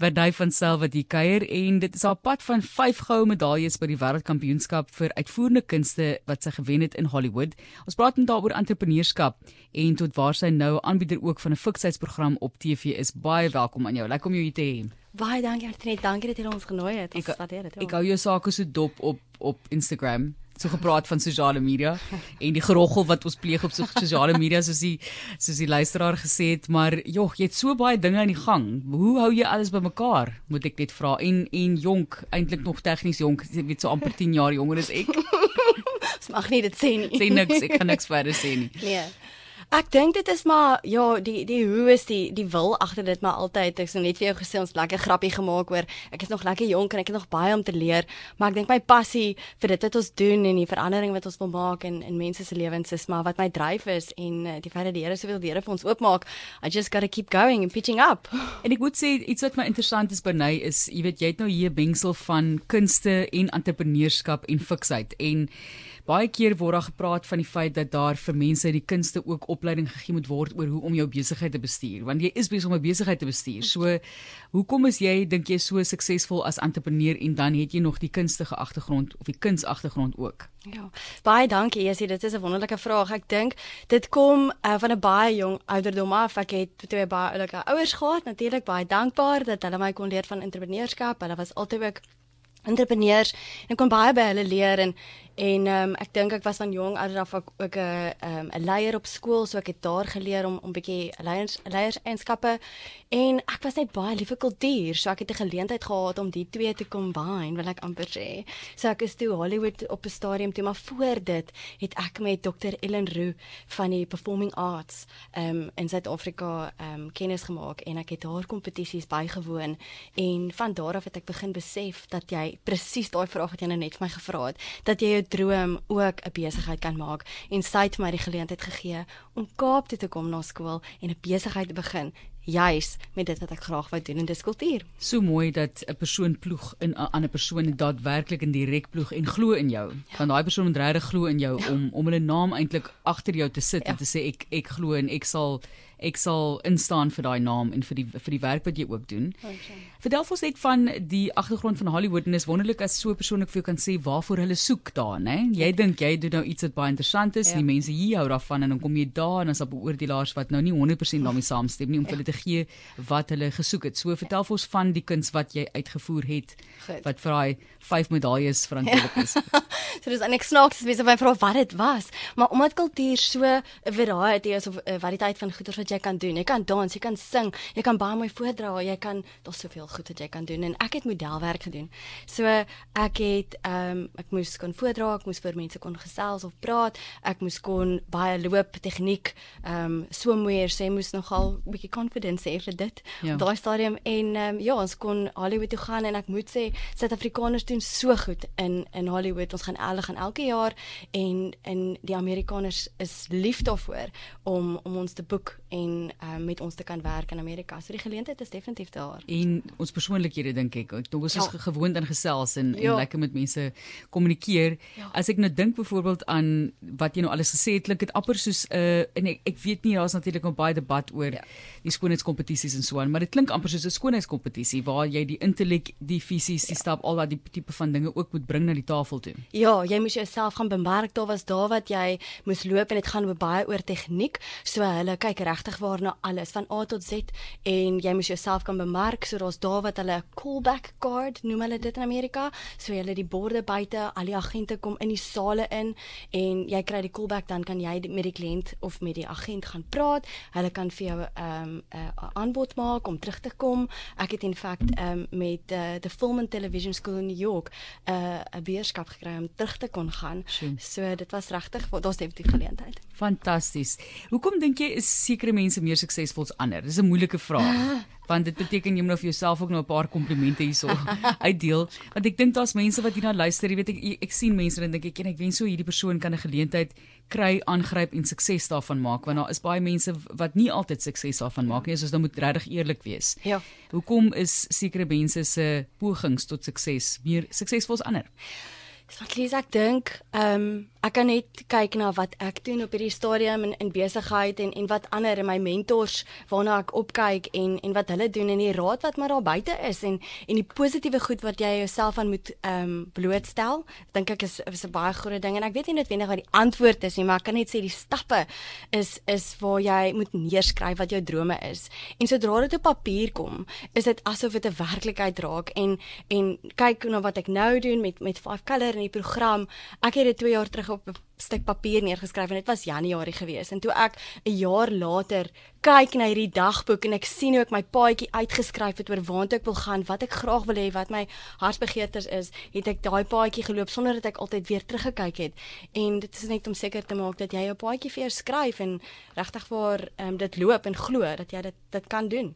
Bernay van Sail wat hier kuier en dit is haar pad van 5 goue medaljes by die wêreldkampioenskap vir uitvoerende kunste wat sy gewen het in Hollywood. Ons praat met haar oor entrepreneurskap en tot waar sy nou aanbieder ook van 'n fiksheidsprogram op TV is. Baie welkom aan jou. Lekker om jou hier te hê. Baie dankie Artnet. Dankie dat jy ons genooi het. Ons waardeer dit. Ek hou jou sake so dop op op Instagram so gepraat van sosiale media en die geroggel wat ons pleeg op sosiale media soos die soos die luisteraar gesê het maar jog jy het so baie dinge aan die gang. Hoe hou jy alles bymekaar moet ek net vra en en jonk eintlik nog tegnies jonk jy weet so amper 10 jaar jonger as ek. Mag nie dit sê nie. Sê niks ek kan niks verder sê nie. Nee Ek dink dit is maar ja, die die hoe is die die wil agter dit maar altyd. Ek sou net vir jou gesê ons lekker grappie gemaak oor ek is nog lekker jonk en ek het nog baie om te leer, maar ek dink my passie vir dit wat ons doen en die verandering wat ons wil maak in in mense se lewens is maar wat my dryf is en uh, die feit dat die Here soveel deure vir ons oopmaak. I just got to keep going and pitching up. En ek moet sê iets wat my interessant is by my is, jy weet jy het nou hier 'n bengsel van kunste en entrepreneurskap en fiksheid en baie keer word daar gepraat van die feit dat daar vir mense die kunste ook opleiding gegee moet word oor hoe om jou besigheid te bestuur want jy is besig om 'n besigheid te bestuur. So hoekom is jy dink jy so suksesvol as entrepreneur en dan het jy nog die kunstige agtergrond of die kunsagtergrond ook? Ja. Baie dankie. Sê dit is 'n wonderlike vraag. Ek dink dit kom uh, van 'n baie jong ouderdom af. Ek het twee baie oulike ouers gehad. Natuurlik baie dankbaar dat hulle my kon leer van entrepreneurskap. Hulle was altyd ook entrepreneurs en kon baie by hulle leer en En ehm um, ek dink ek was van jong oud af ook 'n ehm 'n leier op skool, so ek het daar geleer om om bietjie leiers leierseienskappe en ek was net baie lief vir kultuur, so ek het 'n geleentheid gehad om die twee te combine, wil ek amper sê. So ek is toe Hollywood op 'n stadium toe, maar voor dit het ek met Dr. Ellen Roo van die Performing Arts ehm um, in Suid-Afrika ehm um, kennis gemaak en ek het haar kompetisies bygewoon en van daar af het ek begin besef dat jy presies daai vraag wat jy nou net vir my gevra het, dat jy droom ook 'n besigheid kan maak. En sy het my die geleentheid gegee om Kaap toe te kom na skool en 'n besigheid te begin juis met dit wat ek graag wou doen in dis kultuur. So mooi dat 'n persoon ploeg in 'n ander persoon daadwerklik in direk ploeg en glo in jou. Ja. Want daai persoon moet regtig glo in jou ja. om om hulle naam eintlik agter jou te sit ja. en te sê ek ek glo en ek sal ek sal instaan vir daai naam en vir die vir die werk wat jy ook doen. Okay. Vertel ons net van die agtergrond van Hollywood en is wonderlik as so 'n persoon ek vir jou kan sê waarvoor hulle soek daar, né? Jy ja. dink jy doen nou iets wat baie interessant is, ja. die mense hier hou daarvan en dan kom jy daar en dan is daar beoordelaars wat nou nie 100% daarmee saamstem nie om ja. hulle te gee wat hulle gesoek het. So vertel ons van die kuns wat jy uitgevoer het Goed. wat vir daai 5 medaljes verantwoordelik is. Ja. so dis eintlik snaaks as mense my vra wat dit was, maar omdat kultuur so 'n variety is of 'n variëteit van goeders wat jy kan doen. Jy kan dans, jy kan sing, jy kan baie mooi voordra, jy kan daar's soveel goed wat jy kan doen en ek het modelwerk gedoen. So ek het ehm um, ek moes kon voordra, ek moes vir mense kon gesels of praat, ek moes kon baie loop tegniek ehm um, swemweer sê moes nogal 'n bietjie confidence hê vir dit. Ja. Daai stadium en ehm um, ja, ons kon Hollywood toe gaan en ek moet sê Suid-Afrikaners doen so goed in in Hollywood. Ons gaan elke gaan elke jaar en en die Amerikaners is lief daarvoor om om ons te boek en um, met ons te kan werk in Amerika. So die geleentheid is definitief daar. En ons persoonlikhede dink ek, ek dink ons is ja. gewoond aan gesels en, ja. en lekker met mense kommunikeer. Ja. As ek nou dink byvoorbeeld aan wat jy nou alles gesê het, klink dit amper soos 'n uh, en ek, ek weet nie daar's natuurlik 'n baie debat oor ja. die skoonheidskompetisies en so aan, maar dit klink amper soos 'n skoonheidskompetisie waar jy die intellek, die fisies, die ja. stap al daai tipe van dinge ook moet bring na die tafel toe. Ja, jy moet jouself gaan bemerk. Daar was daar wat jy moes loop en dit gaan baie oor tegniek. So hulle kyk reg regtig waar na alles van A tot Z en jy moet jouself kan bemark so daar's daar wat hulle 'n callback card noem hulle dit in Amerika so lê die borde buite al die agente kom in die sale in en jy kry die callback dan kan jy met die kliënt of met die agent gaan praat hulle kan vir jou 'n um, 'n aanbod maak om terug te kom ek het in feite um, met uh, the film and television school in New York uh, 'n beerskap gekry om terug te kon gaan Schoen. so dit was regtig daar's definitief geleentheid fantasties hoekom dink jy is seker sekere mense meer suksesvol as ander? Dis 'n moeilike vraag. Want dit beteken jy moet nou vir jouself ook nou 'n paar komplimente hierso uitdeel. Want ek dink daar's mense wat hierna luister, jy weet ek ek sien mense en dink ek en ek wens so hierdie persoon kan 'n geleentheid kry, aangryp en sukses daarvan maak want daar is baie mense wat nie altyd sukses daarvan maak nie. Ons moet regtig eerlik wees. Ja. Hoekom is sekere mense se pogings tot sukses meer suksesvol as ander? Want Lisa, ek dink, ehm um, ek kan net kyk na wat ek doen op hierdie stadium in in besigheid en en wat ander en my mentors waarna ek opkyk en en wat hulle doen en die raad wat maar daar buite is en en die positiewe goed wat jy jouself aan moet ehm um, blootstel. Dink ek is is 'n baie groot ding en ek weet nie noodwendig wat die antwoord is nie, maar ek kan net sê die stappe is is waar jy moet neerskryf wat jou drome is. En sodra dit op papier kom, is dit asof dit 'n werklikheid raak en en kyk na wat ek nou doen met met Five Color in die program. Ek het dit 2 jaar terug op 'n stuk papier neergeskryf en dit was Januarie gewees. En toe ek 'n jaar later kyk na hierdie dagboek en ek sien hoe ek my paadjie uitgeskryf het oor waartoe ek wil gaan, wat ek graag wil hê, wat my hartsbegeertes is, het ek daai paadjie geloop sonder dat ek altyd weer teruggekyk het. En dit is net om seker te maak dat jy jou paadjie vir jou skryf en regtig waar um, dit loop en glo dat jy dit dit kan doen.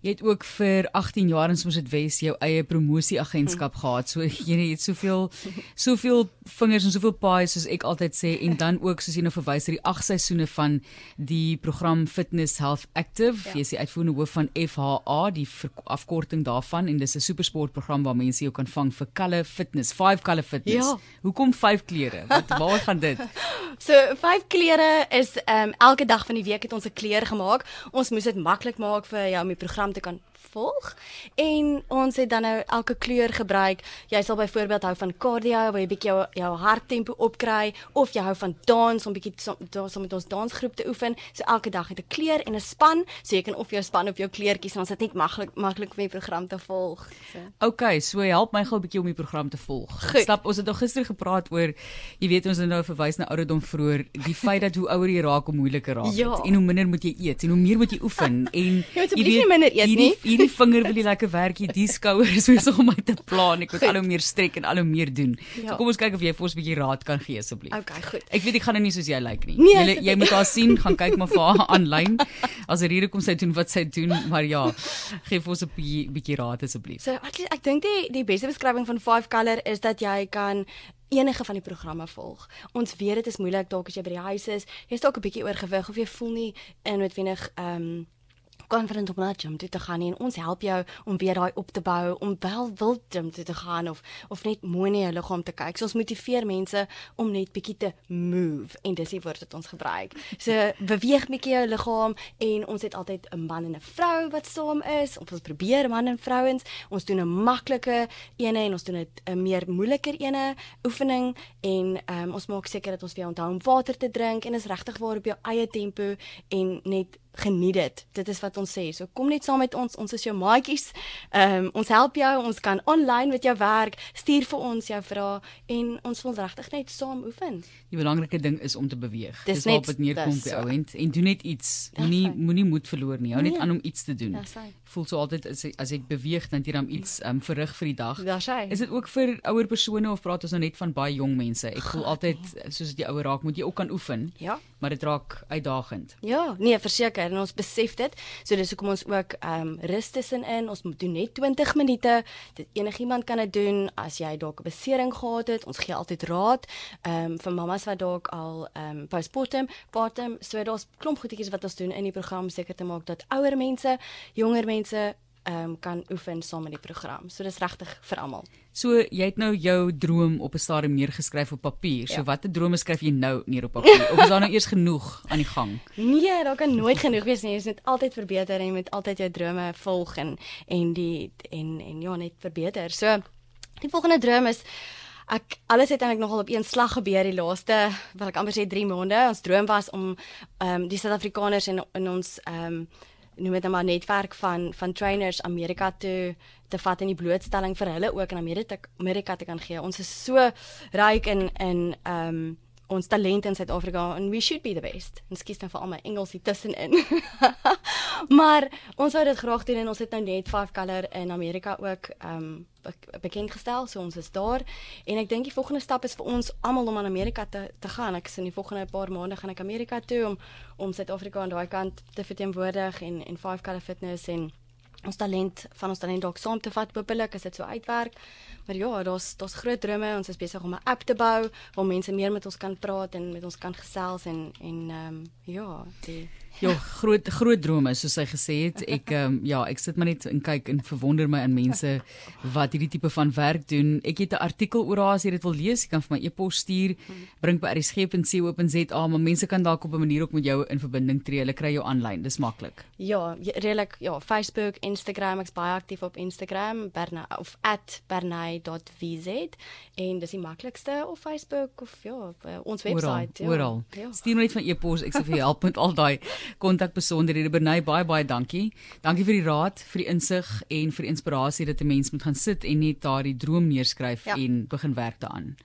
Jy het ook vir 18 jaar in Somerset West jou eie promosieagentskap hm. gehad. So jy het soveel soveel vingers en soveel paai soos ek altyd sê en dan ook soos jy nou verwys na die 8 seisoene van die program Fitness Health Active. Ja. Jy is die uitvoerende hoof van FHA, die afkorting daarvan en dis 'n supersportprogram waar mense jou kan vang vir Kalle Fitness, 5 Kalle Fitness. Ja. Hoekom 5 klere? Wat waar gaan dit? So 5 klere is ehm um, elke dag van die week het ons 'n kleur gemaak. Ons moes dit maklik maak vir jou om die program program te kan volg en ons het dan nou elke kleur gebruik. Jy sal byvoorbeeld hou van cardio waar jy bietjie jou jou harttempo opkry of jy hou van dans om bietjie daar so met ons dansgroep te oefen. So elke dag het 'n kleur en 'n span, so jy kan of jou span of jou kleurtjies en ons het net maklik maklik om die program te volg. So. Okay, so help my gou 'n bietjie om die program te volg. Goed. Stap, ons het nog gister gepraat oor jy weet ons het nou verwys na ouderdom vroeër, die feit dat hoe ouer jy raak, hoe moeiliker raak dit ja. en hoe minder moet jy eet en hoe meer moet jy oefen en jy weet minder eet nie. Hierdie vinger wil jy lekker werk hier, die skouer is besig om my te plan. Ek moet al hoe meer strek en al hoe meer doen. Ja. So kom ons kyk of jy vir ons 'n bietjie raad kan gee asseblief. Okay, goed. Ek weet ek gaan nou nie soos jy lyk like nie. Nee, jy jy moet haar sien, gaan kyk maar vir haar aanlyn. As er hier kom sy doen wat sy doen, maar ja, gee vir ons 'n bietjie raad asseblief. So ek ek dink die die beste beskrywing van Five Color is dat jy kan enige van die programme volg. Ons weet dit is moeilik dalk as jy by die huis is, jy's dalk 'n bietjie oorgewig of jy voel nie in noodwendig ehm um, confident om na gym toe te gaan nie en ons help jou om weer daai op te bou om wel wil gym toe te gaan of of net mooi na jou liggaam te kyk. So ons motiveer mense om net bietjie te move en dis die woord wat ons gebruik. So beweeg bietjie jou liggaam en ons het altyd 'n man en 'n vrou wat saam is. Ons probeer man en vrouens. Ons doen 'n maklike ene en ons doen 'n meer moeiliker ene oefening en um, ons maak seker dat ons weer onthou om water te drink en is regtig waar op jou eie tempo en net geniet dit. Dit is wat ons sê. So kom net saam met ons. Ons is jou maatjies. Ehm um, ons help jou. Ons kan online met jou werk. Stuur vir ons jou vrae en ons wil regtig net saam oefen. Die belangrike ding is om te beweeg. Dis, dis wat neerkom by ou en en doen net iets. Moenie moenie moed verloor nie. Hou net nee. aan om iets te doen. Voel so altyd as ek, as ek beweeg dan jy dan iets um, verrig vir die dag. Is dit ook vir ouer persone of praat ons nou net van baie jong mense? Ek voel altyd soos die ouer raak moet jy ook kan oefen. Ja. Maar dit raak uitdagend. Ja, nee, verseker en ons besef dit. So dis hoekom ons ook ehm um, rus tussenin. Ons moet doen net 20 minute. Dit enigiemand kan dit doen as jy dalk 'n besering gehad het. Ons gee altyd raad ehm um, vir mammas wat dalk al ehm um, postpartum, partum, so daar's klomp goedjies wat ons doen in die program seker te maak dat ouer mense, jonger mense ehm um, kan oefen saam met die program. So dis regtig vir almal. So jy het nou jou droom op 'n stadium neergeskryf op papier. So ja. watter drome skryf jy nou neer op papier? of is daar nou eers genoeg aan die gang? Nee, daar kan nooit genoeg wees nie. Jy moet altyd verbeter en jy moet altyd jou drome volg en en die en en ja, net verbeter. So die volgende droom is Ek alles het eintlik nogal op een slag gebeur die laaste, wil ek amper sê 3 maande. Ons droom was om ehm um, die Suid-Afrikaners in in ons ehm um, noem dit nou maar netwerk van van trainers Amerika toe te vat in die blootstelling vir hulle ook in Amerika Amerika te kan gee. Ons is so ryk in in ehm um, ons talent in Suid-Afrika and we should be the best. Ons kies nou vir al my Engels hier tussenin. maar ons wou dit graag doen en ons het nou net Five Color in Amerika ook ehm um, bekend gestel. So ons is daar en ek dink die volgende stap is vir ons almal om aan Amerika te te gaan. Ek sien die volgende paar maande gaan ek Amerika toe om om Suid-Afrika aan daai kant te verteenwoordig en en Five Color Fitness en ons talent van ons talent dalk saam te vat hopelik as dit so uitwerk. Maar ja, daar's daar's groot drome. Ons is besig om 'n app te bou waar mense meer met ons kan praat en met ons kan gesels en en ehm um, ja, die Ja, groot groot drome soos hy gesê het. Ek ehm um, ja, ek sit maar net en kyk en verwonder my aan mense wat hierdie tipe van werk doen. Ek het 'n artikel oor haar as jy dit wil lees, jy kan vir my e-pos stuur. Bring by rsg.co.za, maar mense kan dalk op 'n manier ook met jou in verbinding tree. Hulle kry jou aanlyn. Dis maklik. Ja, redelik ja, Facebook, Instagram, ek's baie aktief op Instagram, berna of @bernay.vz en dis die maklikste of Facebook of ja, ons webwerf ja. Oral. Ja. Stuur net van e-pos, ek sal vir jou help met al daai kontakbesonderhede. Bernay, baie baie dankie. Dankie vir die raad, vir die insig en vir die inspirasie dat 'n mens moet gaan sit en net daardie droom neerskryf ja. en begin werk daaraan.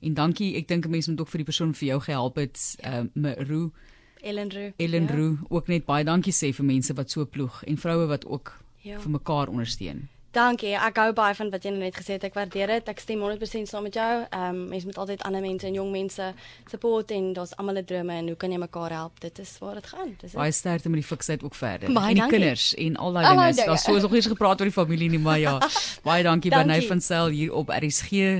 En dankie, ek dink 'n mens moet ook vir die persoon vir jou gehelp het, ehm uh, Meru Ellen Roo. Ellen ja. Roo ook net baie dankie sê vir mense wat so ploeg en vroue wat ook ja. vir mekaar ondersteun. Dankie. Ek hou baie van wat jy net gesê het. Ek waardeer dit. Ek stem 100% saam met jou. Ehm um, mense moet altyd ander mense en jong mense support en daar's almal 'n drome en hoe kan jy mekaar help? Dit is waar dit gaan. Dis baie sterkte met die fiksheid ook verder. Baie en die dankie. kinders en al daai dinge. Daar's so nog nie gepraat oor die familie nie, maar ja. baie dankie, dankie. Bernay van Sail hier op RSG.